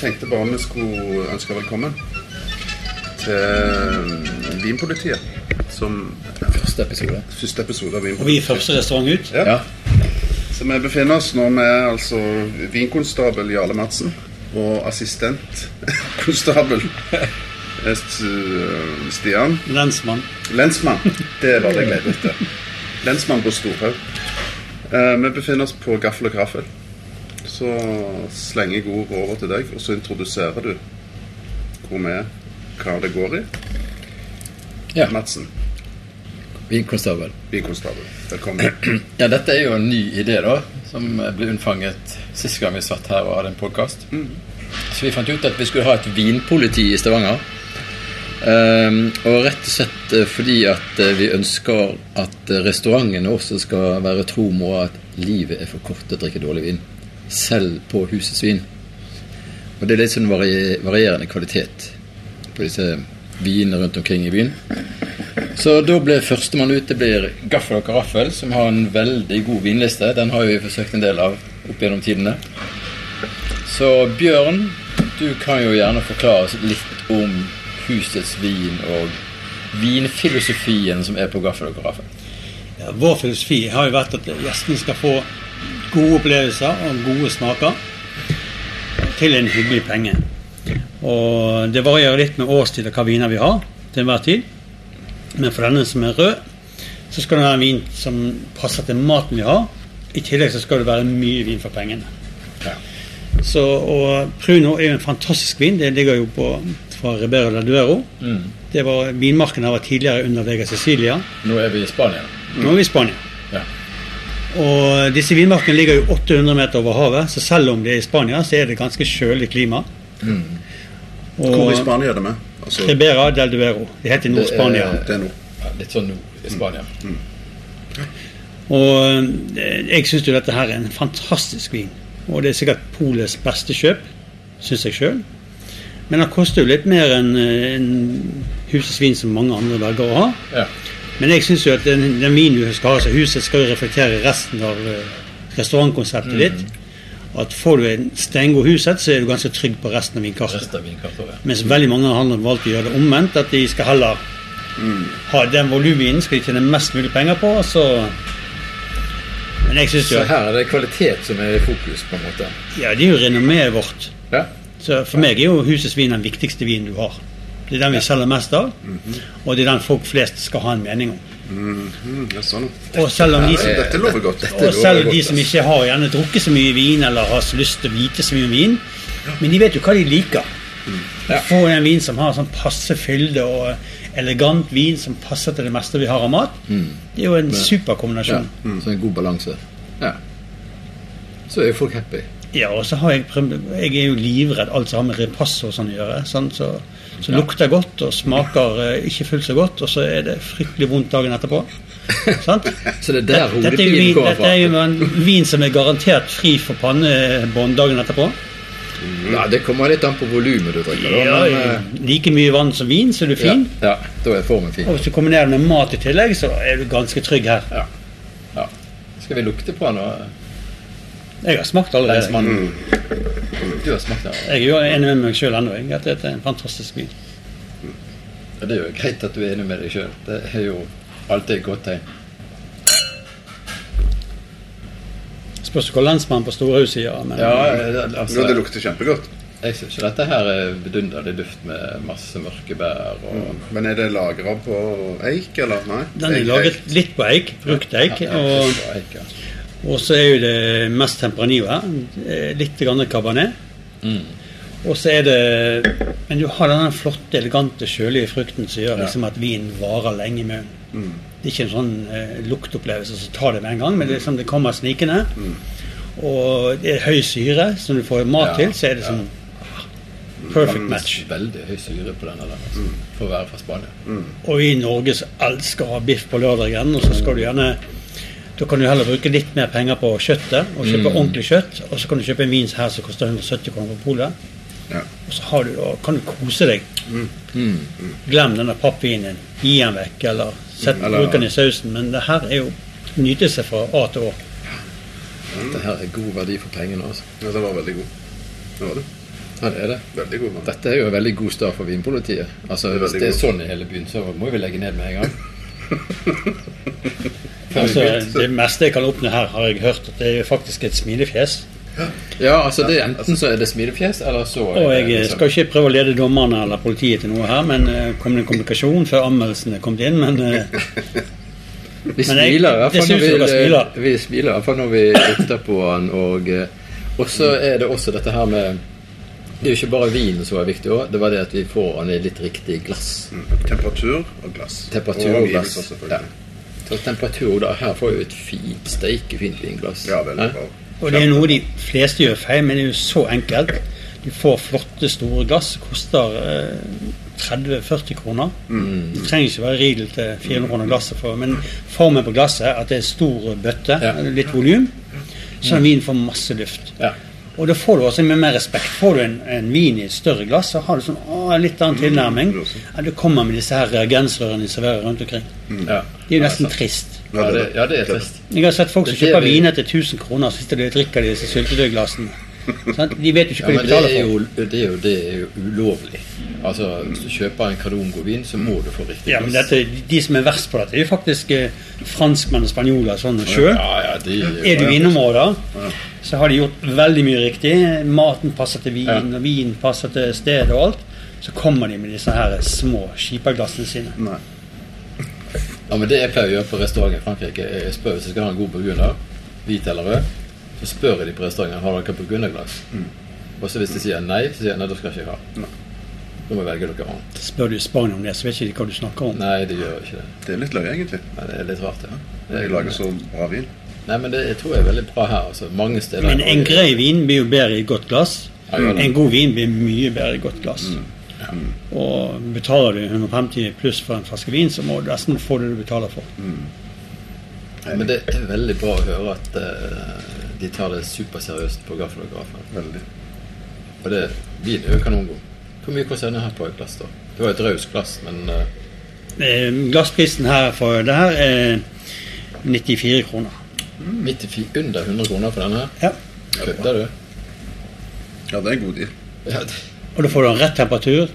Tenkte bare vi skulle ønske velkommen til Vinpolitiet. Som Første episode. første episode av Og vi er første restaurant ut. Ja. Ja. Så vi befinner oss nå med altså vinkonstabel Jarle Madsen og assistentkonstabel eh, Stian. Lensmann. Lensmann. Det var det jeg lette etter. Lensmann på Storhaug. Eh, vi befinner oss på Gaffel og graffel. Så slenger jeg ordet over til deg, og så introduserer du hvor vi er, hva det går i. Ja. Madsen, Vinkonstabel. vinkonstabel. Velkommen. Ja, dette er jo en ny idé, da, som ble unnfanget sist gang vi satt her og hadde en podkast. Så vi fant ut at vi skulle ha et vinpoliti i Stavanger. Ehm, og rett og slett eh, fordi at eh, vi ønsker at eh, restaurantene også skal være tro mot at livet er for kort til å drikke dårlig vin. Selv på husets vin. Og det er litt sånn varierende kvalitet på disse vinene rundt omkring i byen. Så da ble førstemann ut det blir Gaffel og Karaffel, som har en veldig god vinliste. Den har vi forsøkt en del av opp gjennom tidene. Så Bjørn, du kan jo gjerne forklare oss litt om husets vin og vinfilosofien som er på Gaffel og Karaffel. Ja, vår filosofi har jo vært at gjestene skal få gode opplevelser og gode smaker til en hyggelig penge. Og det varierer litt med årstid og hva viner vi har til enhver tid. Men for denne som er rød, så skal det være en vin som passer til maten vi har. I tillegg så skal det være mye vin for pengene. Ja. Så, og Pruno er jo en fantastisk vin. Det ligger jo på, fra Ribera del Duero. Mm. Det var, vinmarken her var tidligere under Vega Sicilia. Nå er vi i Spania. Nå er vi i Spania. Ja. Og disse vinmarkene ligger jo 800 meter over havet, så selv om det er i Spania, så er det ganske kjølig klima. Mm. Hvor i Og Spania er det med? Altså, Ribera del Duero. Det heter Nord-Spania. Det nå. Ja, litt sånn nord i Spania. Og eh, jeg syns jo dette her er en fantastisk vin. Og det er sikkert Polets beste kjøp, syns jeg sjøl. Men den koster jo litt mer enn eh, en husesvin som mange andre velger å ha. Ja. Men jeg syns jo at den, den vinen du skal ha så huset, skal jo reflektere resten av restaurantkonseptet restaurantkonseptet ditt. Og at får du en steingod huset, så er du ganske trygg på resten av vinkartet. Resten av vinkartet. Ja. Mens veldig mange har valgt å gjøre det omvendt, at de skal heller ha den volumvinen skal de tjene mest mulig penger på, så Men jeg synes jo Så her er det kvalitet som er i fokus, på en måte. Ja, det er jo renommeet vårt. Ja. Så for meg er jo husets vin den viktigste vinen du har. Det er den vi selger mest av, og det er den folk flest skal ha en mening om. Mm -hmm. ja, sånn. Og selv om de som, Dette lover godt. Dette og selv godt, de som ikke har gjerne drukket så mye vin, eller har så lyst til å vite så mye om vin, men de vet jo hva de liker. Ja. Få en vin som har sånn passe fylde og elegant vin som passer til det meste vi har av mat. Det er jo en super ja. kombinasjon. Så en god balanse. Ja. Så er jo folk happy. Ja, og så har jeg Jeg er jo livredd alt som har med repasso og sånn å gjøre. Sant? Så, så Ja. lukter godt og smaker eh, ikke fullt så godt, og så er det fryktelig vondt dagen etterpå. Sant? Så det er der Dette er, fra? vin, dette er jo en vin som er garantert fri for pannebånd dagen etterpå. Ja, det kommer litt an på volumet du drikker. Ja, men, eh, like mye vann som vin, så er du fin. Ja, ja, da er formen fin. Og hvis du kombinerer det med mat i tillegg, så er du ganske trygg her. Ja. ja. Skal vi lukte på den? Jeg har smakt allerede. Lensmannen. Du har smakt allerede. Jeg er jo enig med meg sjøl ennå, at dette er en fantastisk vin. Ja, Det er jo greit at du er enig med deg sjøl. Det er jo alltid et godt tegn. Spørs hva lensmannen på Storhaug sier. Men Ja, det- altså, det lukter kjempegodt. Jeg syns ikke dette her er vidunderlig duft med masse mørke bær og Men er det lagra på eik, eller? Nei? Den er Eik, laget eik. litt på eik, brukt eik. Ja, ja, Og, og så er jo det mest Tempranillo her. Litt grann Cabernet. Mm. Og så er det Men du har denne flotte, elegante, kjølige frukten som gjør liksom at vinen varer lenge i munnen. Mm. Det er ikke en sånn eh, luktopplevelse som tar det med en gang, men det, er liksom, det kommer snikende. Og det er høy syre, når du får mat Ja, til, så er det ja. sånn perfect match. Veldig høy syre på denne der, altså, for å være fra Spania. Og i Norge så elsker å ha biff på lørdagen, og så skal du gjerne Da kan du heller bruke litt mer penger på kjøttet, og kjøpe Mm. ordentlig kjøtt. Og så kan du kjøpe en vin her som koster 170 kroner på polet. Ja. Og så har du, og kan du kose deg. Glem denne pappvinen. Gi den vekk, eller sett, Eller- bruk den i sausen. Men det her er jo nytelse fra A til Å. Dette her er god verdi for pengene. altså. Ja, det var veldig god. Det var det. Ja, det er det. Veldig god. mann. Dette er jo en veldig god start for Vinpolitiet. Altså, Det Hvis det er god. sånn i hele byen, så må vi legge ned med en gang. Altså, det meste jeg kan oppnå her, har jeg hørt at det er faktisk et smilefjes. Ja, altså det er Enten så er det smilefjes, eller så er Og jeg liksom- skal ikke prøve å lede dommerne eller politiet til noe her, men eh, kom det en kommunikasjon før anmeldelsen er kommet inn, men eh, Vi Men jeg- smiler i hvert det fall når vi, dere smiler. vi smiler i hvert fall når vi lukter på han, Og eh, og så er det også dette her med Det er jo ikke bare vinen som er viktig òg. Det var det at vi får den i litt riktig glass. Mm. Temperatur og glass. Temperatur og og glass. Omgivelser, Ja. Så temperatur da, Her får vi et fint, steikefint vinglass. Ja, veldig bra. Og det er noe de fleste gjør feil, men det er jo så enkelt. Du får flotte, store glass. Koster eh, 30-40 kroner. Det trenger ikke være Riedel til 400 kroner glasset for, men formen på glasset, at det er stor bøtte, Ja. litt volum, så vinen får masse luft. Ja. Og da får du også med mer respekt. Får du en, en vin i et større glass, så har du sånn å, litt annen tilnærming. Mm. Ja, du kommer med disse her reagensrørene de serverer rundt omkring. Ja. Det er jo nesten trist. Ja, det, ja, det er trist. Jeg har sett folk som er kjøper vi- viner til 1000 kroner, så sitter de og drikker de disse syltetøyglassene. Sant? De vet jo ikke Ja, hva de betaler det for. jo, det, er jo, det er jo ulovlig. Altså, Hvis du kjøper en Cardongo-vin, så må du få riktig Ja, men dette, De som er verst på dette, er jo faktisk eh, franskmenn og spanjoler sånn sjøl. Ja, ja, de, Er du vinområder, så har de gjort veldig mye riktig. Maten passer til vin, og vin passer til stedet og alt. Så kommer de med disse her små skiperglassene sine. Nei. Ja, men Det jeg pleier å gjøre på restaurant i Frankrike, er jeg spør hvis jeg skal ha en god burgunder, hvit eller rød, så spør jeg de på restauranten har dere burgunderglass. Og så hvis de sier nei, så sier jeg nei, da skal jeg ikke ha. Nei. Da må jeg velge dere annet. Spør du Spania om det, så vet ikke de hva du snakker om. Nei, det gjør ikke det. Det er litt løye, egentlig. Nei, det er litt rart, ja. Jeg lager så bra vin. Nei, men det jeg tror jeg er veldig bra her. altså. Mange steder Men en grei vin blir jo bedre i et godt glass. Ja. En god vin blir mye bedre i et godt glass. Og betaler du 150 pluss for en flaske vin, så må du nesten få det du betaler for. Men det er veldig bra å høre at uh, de tar det superseriøst på gaffelografen. Veldig. Og det, vin er jo kanongod. Hvor mye koster denne her på et glass, da? Det var et raust glass, men uh... Eh, Glassprisen her for det her er 94 kroner. Mm. 94, under 100 kroner for denne her. Ja. Kødder du? Ja, det er en god deal. Ja, det- Og da får du en rett temperatur,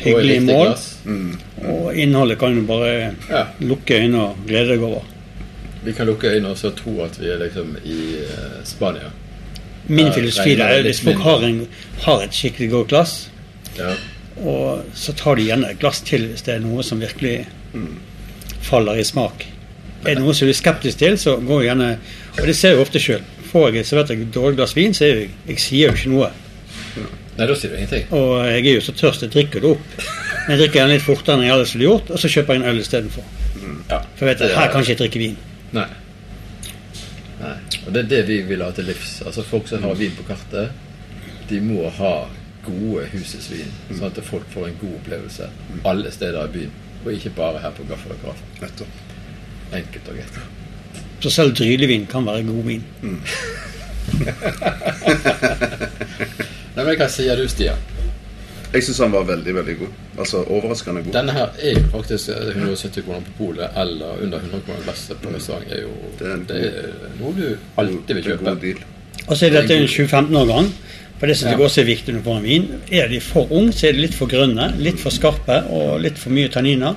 hyggelig mål, Mm. og innholdet kan du bare Ja. lukke øynene og glede deg over. Vi kan lukke øynene og så tro at vi er liksom i uh, Spania. Min filosofi er at hvis folk har, en, har et skikkelig godt glass, Ja. og så tar de gjerne et glass til hvis det er noe som virkelig faller i smak. Er det noe som du er skeptisk til, så går jeg gjerne Og det ser jeg ofte sjøl. Får jeg servert et dårlig glass vin, så er jeg, jeg sier jo ikke noe. Nei, da sier du ingenting. Og jeg er jo så tørst, jeg drikker det opp. Men jeg drikker den litt fortere enn jeg ellers ville gjort, og så kjøper jeg en øl istedenfor. Ja. For jeg vet at her er- kan ikke jeg drikke vin. Nei. Nei. Og det er det vi vil ha til livs. Altså Folk som har vin på kartet, de må ha gode husesvin. Sånn at folk får en god opplevelse alle steder i byen. Og ikke bare her på Gaffel og Graf. Enkelt og greit. Så selv drylevin kan være god vin. Nei, men Hva sier du, Stian? Jeg syns han var veldig, veldig god. Altså overraskende god. Denne her er jo faktisk 170 kroner på polet, eller under 100 kroner glasset på restaurant. er jo Det er det er noe du alltid vil kjøpe. Og så er dette en 2015-årgang. For det som Ja. også er viktig når du får en vin. Er de for ung, så er de litt for grønne, litt for skarpe og litt for mye tanniner.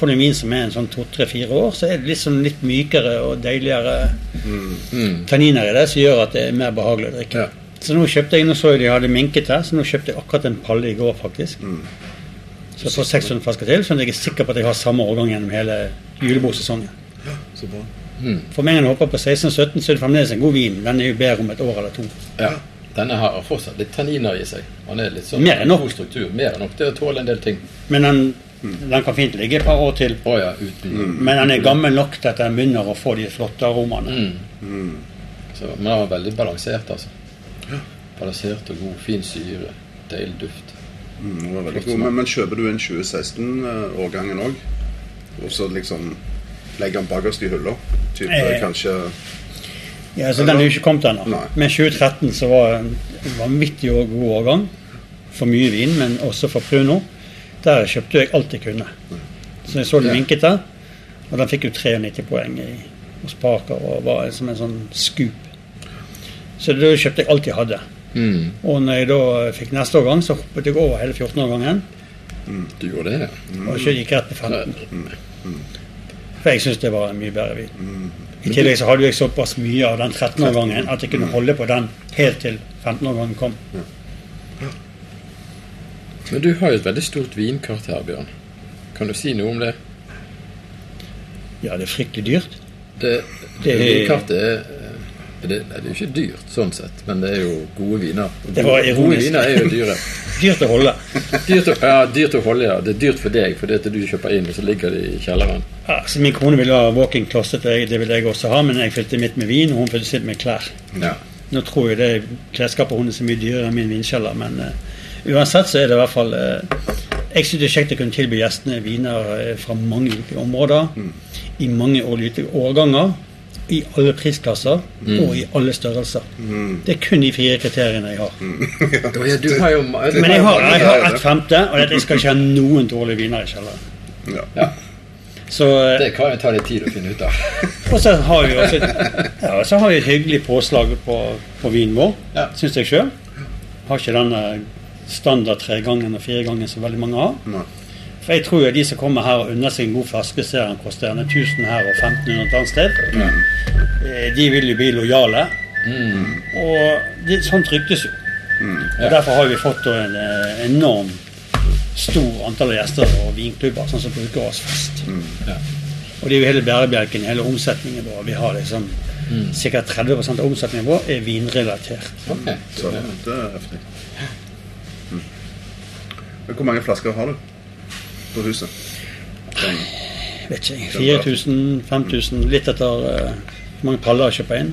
Får du en vin som er en sånn to-tre-fire år, så er det liksom litt mykere og deiligere Mm. tanniner i det, som gjør at det er mer behagelig å drikke. Ja. Så nå kjøpte jeg, nå så jeg de hadde minket her, så nå kjøpte jeg akkurat en palle i går, faktisk. Så jeg får 600 flasker til, sånn at jeg er sikker på at jeg har samme årgang gjennom hele julebordsesongen. Så bra. For meg når jeg hopper på 16-17, så er det fremdeles en god vin. Den er jo bedre om et år eller to. Ja. Denne her har fortsatt litt tanniner i seg. Han er litt sånn Mer enn nok. god struktur. Mer enn nok til å tåle en del ting. Men den, den kan fint ligge et par år til. Oh, ja, uten Men den er gammel nok til at den begynner å få de flotte aromaene. mm. Så, Men den var veldig balansert, altså. Balansert og god, fin syre. Deilig duft. Mm, det var. Men, men kjøper du en 2016-årgangen òg, og så liksom legger den bakerst i hylla? Type Eh. kanskje Ja, så Den er jo ikke kommet ennå. Men 2013 så var en vanvittig og god årgang. for mye vin, men også for Pruno. Der kjøpte jeg alt jeg kunne. Så jeg så den minket vinket der, og den fikk jo 93 poeng i, hos Parker og var som en sånn scoop. Så da kjøpte jeg alt jeg hadde. Mm. Og når jeg da fikk neste årgang, så hoppet jeg over hele 14-årgangen. Du gjorde det, ja. Og så gikk jeg rett på 15. For jeg syns det var en mye bedre vin. I tillegg så hadde jeg såpass mye av den 13-årgangen at jeg kunne holde på den helt til 15-årgangen kom. Men du har jo et veldig stort vinkart her, Bjørn. Kan du si noe om det? Ja, det er fryktelig dyrt. Det, Det- Vinkartet er det, det er jo ikke dyrt sånn sett, men det er jo gode viner. Og Det var gode, gode viner er jo dyre. Dyrt å holde. Dyrt å, ja, dyrt å holde, ja. Det er dyrt for deg fordi at du kjøper inn, og så ligger de i kjelleren. Ja, så min kone ville ha walk-in closet, det ville jeg også ha, men jeg fylte mitt med vin, og hun fylte sitt med klær. Ja. Nå tror jeg det klesskapet hennes er mye dyrere enn min vinkjeller, men uh, uansett så er det i hvert fall uh, Jeg syns det er kjekt å kunne tilby gjestene viner eh, fra mange ulike områder, i mange årganger, i alle prisklasser og i alle størrelser. Det er kun de fire kriteriene jeg har. Mm. ja, du har jo du Men jeg har, jeg har ett femte, og det er at jeg skal ikke ha noen dårlige viner i kjelleren. Ja. Ja, Så, eh, det kan jo ta litt tid å finne ut av. og så har vi også ja, så har vi et hyggelig påslag på, på vinen vår, Ja. syns jeg sjøl. Har ikke den standard standard tregangen og firegangen som veldig mange har. Nei. For jeg tror jo de som kommer her og unner seg en god flaske, ser den koster gjerne 1000 her og 1500 et annet sted. Mm. De vil jo bli lojale. Og det, sånt ryktes jo. Og Derfor har vi fått en eh, enorm stor antall gjester og vinklubber sånn som bruker oss fast. Ja. Og det er jo hele bærebjelken, hele omsetningen vår. Vi har liksom ca. 30 av omsetningen vår er vinrelatert. Okay. Så det er heftig. Mm. Hvor mange flasker har du på huset? Den, Vet ikke, 4000, 5000, litt etter eh, hvor mange paller jeg kjøper inn.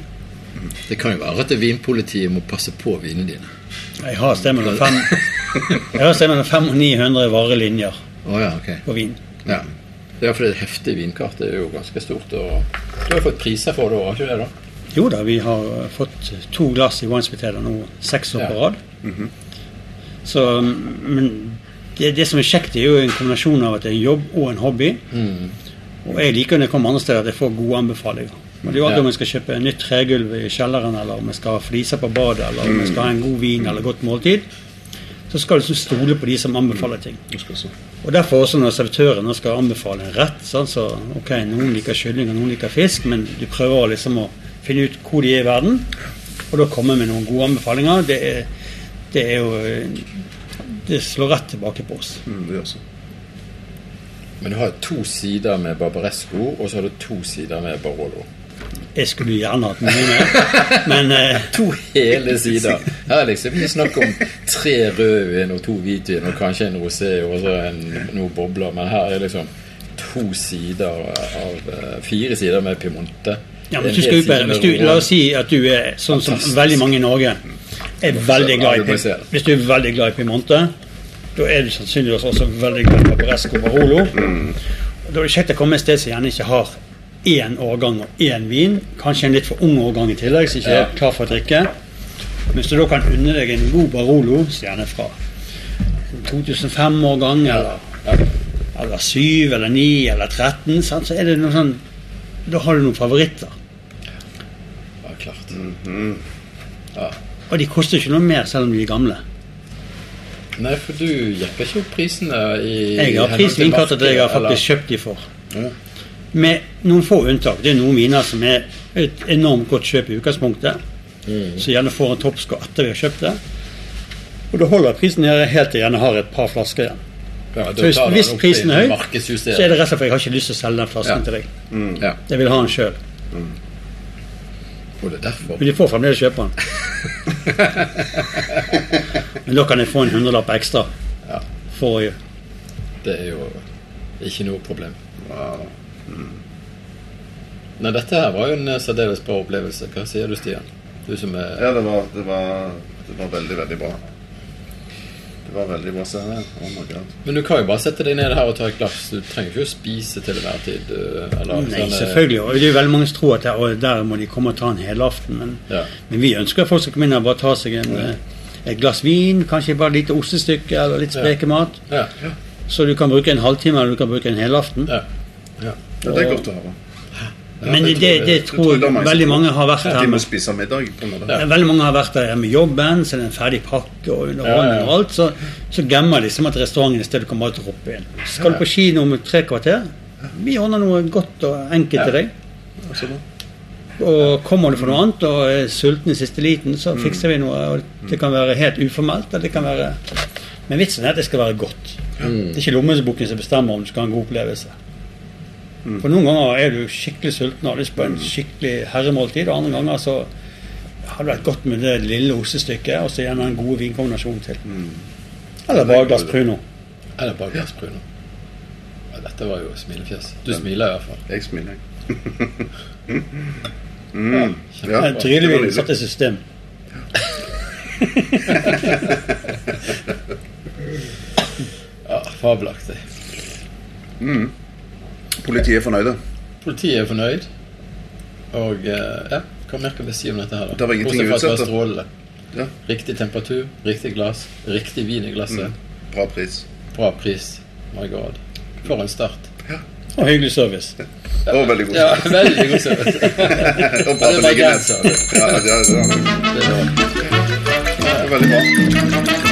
Det kan jo være at det vinpolitiet må passe på vinene dine. Jeg har et sted mellom fem Jeg har et sted mellom 500 og 900 varelinjer oh, ja, okay. på vin. Ja. Det er fordi et heftig vinkart det er jo ganske stort. Og du har fått priser for det òg, har ikke det? da? Jo da, vi har eh, fått to glass i Winespitaler nå seks år på rad. Så, men det, det som er kjekt, er jo en kombinasjon av at det er en jobb og en hobby. Og jeg liker når jeg kommer andre steder at jeg får gode anbefalinger. Og det er jo alltid om jeg skal kjøpe nytt tregulv i kjelleren, eller om jeg skal ha fliser på badet, eller om jeg skal ha en god vin eller godt måltid. Så skal du liksom stole på de som anbefaler ting. se. Og derfor også når servitøren skal anbefale en rett, sånn, så ok, noen liker kylling og noen liker fisk, men du prøver liksom å finne ut hvor de er i verden, og da komme med noen gode anbefalinger. Det er, det er jo Det slår rett tilbake på oss. Mm, det gjør så. Men du har to sider med Barbaresco, og så har du to sider med Barolo. Jeg skulle gjerne hatt mye mer, men eh, To hele sider. Her er liksom ikke snakk om tre rødvin og to hvitvin og kanskje en rosé og så en, noen bobler, men her er liksom to sider av eh, Fire sider med Piemonte. ja, men hvis, du skal ut, hvis du, La oss si at du er sånn som veldig mange i Norge er veldig glad i. Hvis du er veldig glad i Piemonte, da er du sannsynligvis også veldig glad i Paparesco Barolo. Mm. Da er det kjekt å komme et sted som gjerne ikke har én årgang og én vin. Kanskje en litt for ung årgang i tillegg, som ikke er klar for å drikke. Men Hvis du da kan unne deg en god Barolo, gjerne fra 2005-årgang, eller, eller 7 eller 9 eller 13, sant? så er det noe sånn Da har du noen favoritter. Ja, klart. Ja. Og de koster ikke noe mer selv om de er gamle. Nei, for du jekker ikke opp prisene i Jeg har henhold til det jeg har faktisk faktisk kjøpt de for. Ja. Med noen få unntak. Det er noen viner som er et enormt godt kjøp i utgangspunktet. Så gjerne får en toppscore etter vi har kjøpt det. Og da holder prisen nede helt til jeg gjerne har et par flasker igjen. Ja, Så hvis, hvis prisen er høy, så er det rett og slett for jeg har ikke lyst til å selge den flasken Ja. til deg. Ja, Jeg vil ha den sjøl. og det er derfor. Men de får fremdeles kjøpe den. Men da kan jeg få en hundrelapp ekstra. Ja. For å Det er jo ikke noe problem. Wow. Nei, dette her var jo en eh, særdeles bra opplevelse. Hva sier du, Stian? Du som er Ja, det var, det var, det var veldig, veldig bra. Det var veldig bra. Se. Oh my god. Men du kan jo bare sette deg ned her og ta et glass. Du trenger ikke å spise til enhver tid. eh, Eller, Nei, sånn, eh, selvfølgelig. Og det er veldig mange som tror at der, der må de komme og ta en helaften. Men, Ja. men vi ønsker at folk skal komme inn og bare ta seg en, ja. et glass vin, kanskje bare et lite ostestykke eller litt spekemat. Ja. Så du kan bruke en halvtime eller du kan bruke en helaften. Ja. ja. Ja, det er godt å høre. Men det, det, det tror jeg veldig mange har vært her med. spise middag. Veldig mange har vært der med jobben, så det er en ferdig pakke og underholdning ja. og alt. Så, så glemmer de som at restauranten er stedet sted du kan bare droppe inn. Skal du på kino om tre kvarter? Vi ordner noe godt og enkelt til deg. Og kommer du for noe annet og er sulten i siste liten, så fikser vi noe. og Det kan være helt uformelt, eller det kan være Men vitsen er at det skal være godt. Det er ikke lommeboken som bestemmer om du skal ha en god opplevelse. For noen ganger er du skikkelig sulten og har lyst på en skikkelig herremåltid, og andre ganger så har det vært godt med det lille ostestykket og så gjerne en god vinkombinasjon til. Eller bare et glass Pruno. Eller bare glass Pruno. Ja, dette var jo smilefjes. Du smiler i hvert fall. Jeg smiler. Ja, Ja, kjempebra. Eh, Tryllevinen satt i system. Ja, fabelaktig. Politiet er fornøyde. Politiet er fornøyd. Og eh, ja, hva mer kan vi si om dette her? da? Det var ingenting utsatt, Ja. Riktig temperatur, riktig glass, riktig vin i glasset. Bra pris. Bra pris. My god. For en start. Og hyggelig service. Og veldig god Ja, service. veldig god service. Og bra beliggenhet. Ja, det ja, Det var det er veldig bra.